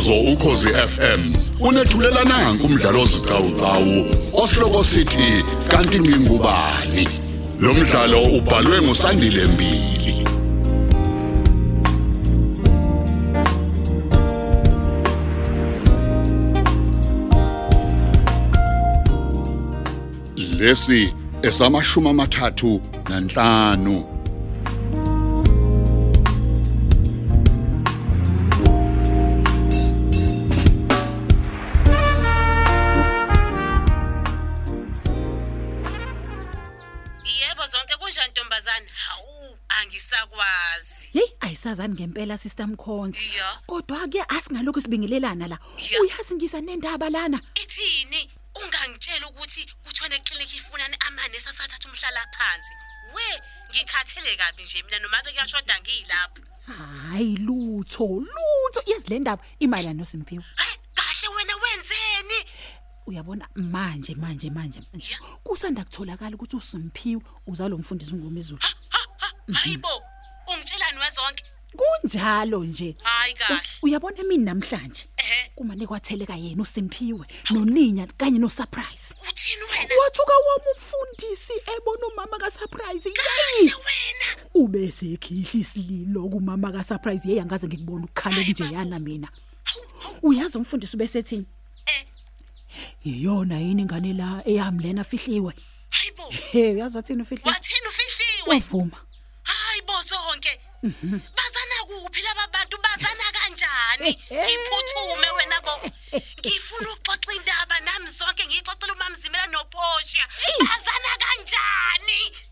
umsakazo ukhosi FM unethulela nanku umdlalo ozicawucawu osihloko sithi kanti ngingubani? Lo mdlalo ubhalwe ngusandile mbili. Lesi esamashumi amathathu nanhlanu. Angisakwazi. Hey ayisazani ngempela sister Mkhonza. Ya. Kodwa ke asingalokho sibingelelana la. Ya. Uyazi ngisa nendaba lana. Ithini? Ungangitshela ukuthi kuthone eklinikhi ifunani amane sasathatha umhlala phansi. We, ngikhathele kabi nje mina noma bekuyashoda ngilapho. Hayi lutho, lutho. Yazi le ndaba imayilana noSimpiwe. Hayi, kahle wena wenzeni? Uyabona manje manje manje. manje. Ya. Kusanda kutholakala ukuthi uSimpiwe uzalo mfundisi ngomizulu. Hayibo, ungitshelani wezonke? Kunjalo nje. Hayi kahle. U- Uyabona mina namhlanje. Ehe, Uma nekwatheleka yena uSimpiwe noNinya kanye noSurprise. uthini wena? Wathuka wami umfundisi ebona umama kaSurprise. Yeyi. Kahle wena. Ubese ekhihla isililo kumama kaSurprise yeyi angaze ngikubona ukukhala kunjeyana mina. Uyazi umfundisi ubesethini? Eh, Iyona yini ingane la eyamlena fihliwe. hayibo. Hey uyazi wathini ufihliwe? Wathini ufihliwe? Wavuma. Hayibo zonke. Kanjani? Ngiphuthume wena bo. Ngifuna ukuxoxa indaba nami zonke ngixoxele umamzimela noPosha. Bazana kanjani?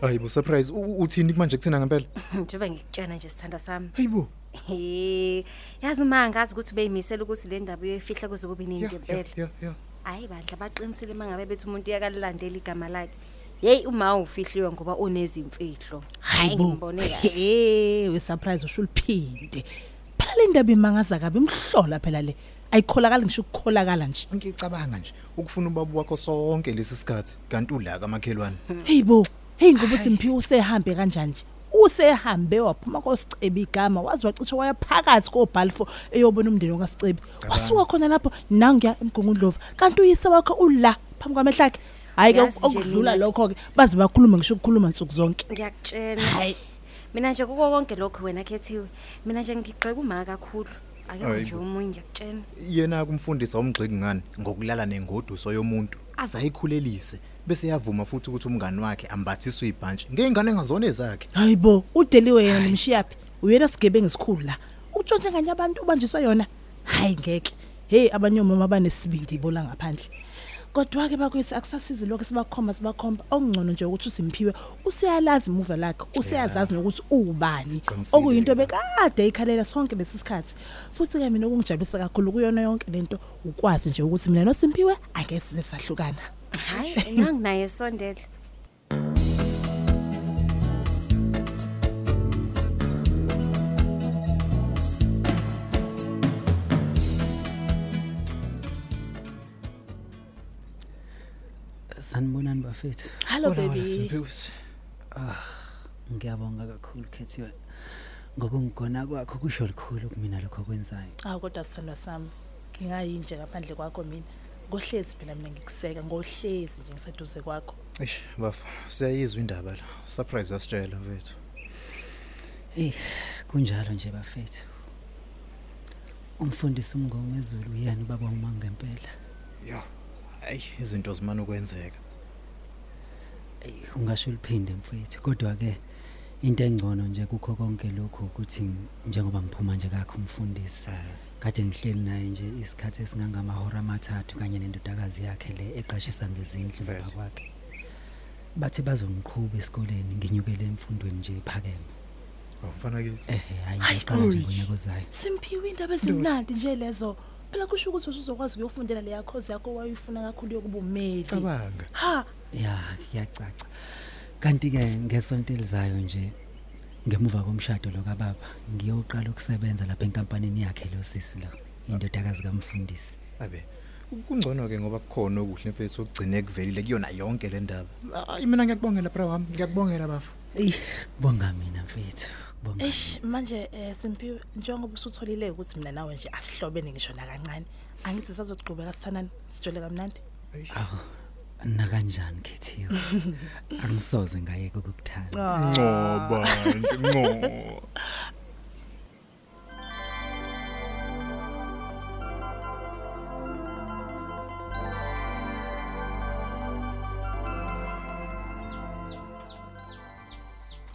Hayibo surprise u- uthini manje kuthina ngempela? njengoba ngikutshena nje sithanda sami Hayibo. he yazi uma ngazi ukuthi beyimisela ukuthi le ndaba uyoyifihla kuze kube nini Ya ngempela ya ya. hayi bandla baqinisile mangabe bethi umuntu uyakalilandela igama lakhe yeyi uma ufihliwe ngoba unezimfihlo Hayi, ngimbone kahle. hey wesurprise usho uliphinde phela le ndaba imangaza kabi imhlola phela le ayikholakala ngisho ukukholakala nje Ngicabanga nje ukufuna ubaba wakho sonke lesi sikhathi kanti ula kamakhelwane. hey bo hey ngoba simphiwe usehambe kanjani nje usehambe waphuma kosicebi igama wazi wacishe waya phakathi koBalfo eyobona umndeni wakasicebi wasuka khona lapho nangiya emgungundlovu. Kanti uyise wakho ula phambi kwamehlakhe hayi ke Yazi nje okudlula mina- lokho ke baze bakhuluma ngisho ukukhuluma nsuku zonke. Ngiyakutshena. Hayi. Mina nje kuko konke lokho wena khethiwe mina nje ngigxeka uma kakhulu. Akekho Hayi nje bo. umunye ngiyakutshena Yena kumfundisa umgxiki ngani? Ngokulala nengoduso yomuntu. Azayikhulelise bese yavuma futhi ukuthi umngani wakhe ambathiswe ibhantshi ngeingane engazona ezakhe. hayibo udeliwe yena nomshiyapi uyena sigebengu esikhulu la. Ukutshontsha kanye abantu ubanjiswa yona. Hayi ngeke. Hey abanye omama banesibindi ibola ngaphandle. Kodwa ke bakwethu akusasizi lokho sibakhomba sibakhomba okungcono nje ukuthi usimphiwe useyalazi imuva lakhe useyazazi nokuthi ubani Qinisile okuyinto ke. bekade ikhalela sonke lesikhathi futhi ke mina okungijabulisa kakhulu kuyona yonke lento ukwazi nje ukuthi mina nosimpiwe angeke size sahlukana. Hayi nganginaye sondela Sanibonani bafethu. hello Wala, wala, baby Simphiwe. Ngiyabonga kakhulu Khethiwe. Ngokungigona kwakho kusho likhulu kumina lokho kwenzayo. Ah kodwa sithandwa sami ngingayinje ngaphandle kwakho mina ngohlezi phela mina ngikuseka ngohlezi nje ngiseduze kwakho Eish bafa siyayizwa indaba la. Surprise wasitshela mfethu. Eh, kunjalo nje bafethu. Umfundisi umngoma ezulu uyani baba uma ngempela. Yo. Hayi izinto zimana ukwenzeka. Eh, ungasho liphinde mfethu kodwa ke into engcono nje kukho konke lokho ukuthi njengoba ngiphuma nje kakho umfundisi. Kade ngihleli naye nje isikhathi esingangamahora amathathu kanye nendodakazi yakhe le eqashisa ngezindlu Vele. baba kwakhe. Bathi bazongiqhuba esikoleni nginyukele emfundweni nje ephakeme. Awufana kithi. Ehe hayi ngiqala nje Hayi, ngonyaka ozayo. simphiwe indaba ezimnandi nje lezo phela kusho ukuthi usuzokwazi ukuyofundela leya course yakho wayifuna kakhulu yokuba umeli Cabanga. ha Ya, kuyacaca. Kanti ke ngesonto elizayo nje ngemuva komshado lo kababa ngiyoqala ukusebenza lapha enkampanini yakhe lo sisi lo indodakazi kamfundisi. Abe kungcono ke ngoba kukhona okuhle mfethu okugcine kuvelile kuyona yonke le ndaba. Hayi mina ngiyakubongela bra wami ngiyakubongela bafu eyi kubonga mina mfethu kubonga eish manje eh simpiwe njengoba usutholile ukuthi mina nawe nje asihlobene ngisho nakancane angithi sazoqhubeka sithandana sijole kamnandi? Awu nakanjani khethiwe angisoze ngayeke ukukuthanda ngoba nje ngo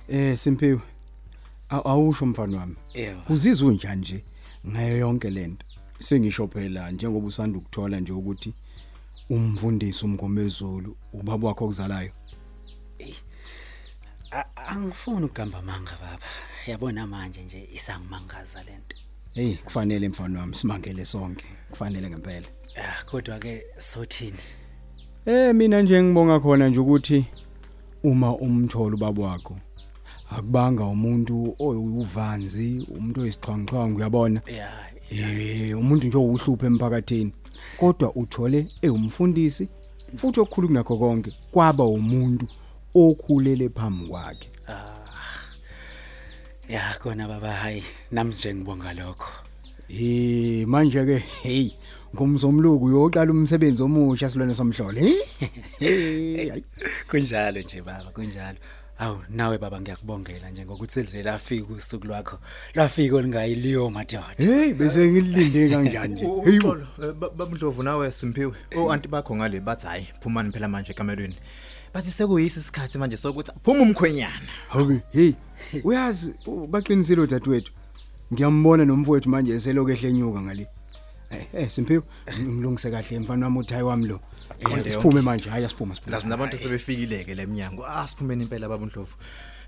Eh Simpiwe. aw- Awusho mfana wami. Yebo. Uzizwe unjani nje ngayo yonke lento? Sengisho phela njengoba usanda ukuthola nje ukuthi umfundisi umgomezulu ubaba wakho okuzalayo. Angifuni ukugamba amanga baba yabona manje nje isangimangaza lento Hey kufanele mfana wami simangele sonke. Kufanele ngempela. ah kodwa ke sothini Eh mina nje ngibonga khona nje ukuthi uma umthola ubaba wakho akubanga umuntu oyuvanzi, umuntu oyisiqhwanqhwangu uyabona. yeah Eh umuntu nje owuhluphe emphakathini. Kodwa uthole ewumfundisi futhi okukhulu kunakho konke kwaba umuntu okhulele phambi kwakhe. ya kona baba hayi nami nje ngibonga lokho Eh manje ke hey ngumzomluku uyoqala umsebenzi omusha silwane somhlolo. Eh? Hey hayi. kunjalo nje baba kunjalo awu nawe baba ngiyakubongela nje ngokuthi selize lafika usuku lwakho lafika olingayiliyo madoda Hey bese ngilinde kanjani nje. Hey bo. uxolo babundlovu nawe simphiwe o anti bakho ngale bathi hayi phumani phela manje ekamelweni bathi sekuyisi isikhathi manje sokuthi phuma umkhwenyana Okay hey uyazi u- baqinisile udadewethu. Ngiyambona nomfowethu manje eseloku ehlenyuka ngale. Eh eh Simphiwe ngilungise kahle mfana wami uthayi wami lo. Qonde Eh siphume manje hayi asiphume siphume. lazi nabantu sebefikileke lemnyango asiphumeni impela babundlovu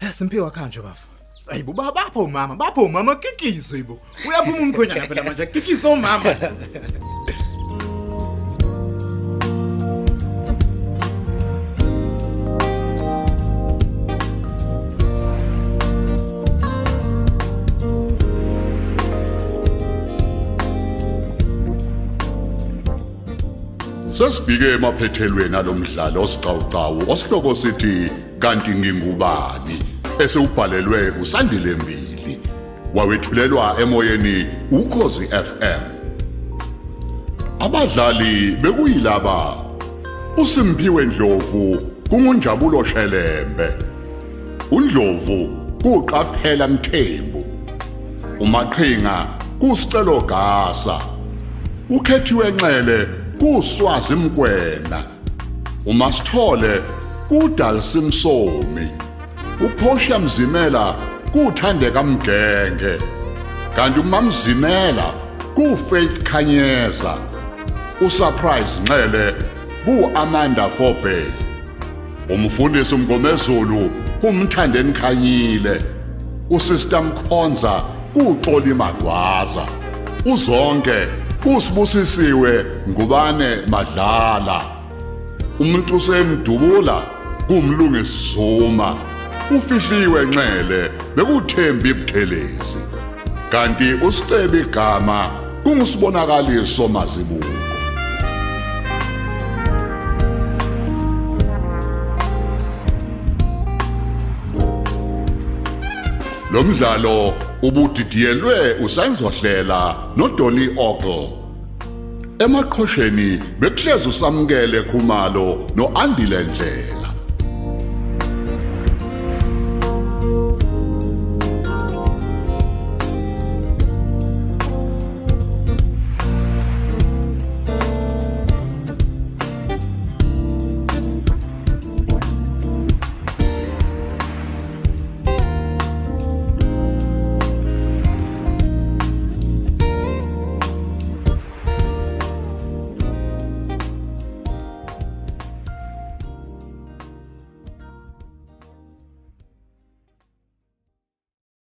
eh simphiwe akhanjwe bafu ayibo bapho mama bapho mama kikiso yibo uyaphuma umkhwenyana phela manje kikiso mama Sesifike emaphethelweni alomdlalo osiqhawqhawo osihloko sithi kanti ngingubani? Esewubhalelwe usandile mbili. Wawethulelwa emoyeni ukhozi FM Abadlali bekuyilaba uSimphiwe Ndlovu kungunjabulo Shelembe. uNdlovu kuqaphela Mthembu. Umaqhinga kusicelo gasa. Ukhethiwe enxele kuswazi mkwena umasithole kudalisimsomi uphosha mzimela kuthandeka mgenge kanti umamzimela kufaith khanyeza. Usurprise nxele kuamanda fobe umfundisi umgomezulu kumthandeni khanyile. Usister mkhonza kuxoli magwaza. Uzonke kusibusisiwe ngubane madlala. Umuntu semdubula kumlungisi Zuma ufihliwe nxele bekuthemba ibuthelezi. Kanti usicebe igama kungusibonakaliso mazibuko. Lo mdlalo ubudidiyelwe usanzohlela nodoli Ogle. Emaqhosheni bekuhlezi usamkele khumalo noandile ndlela.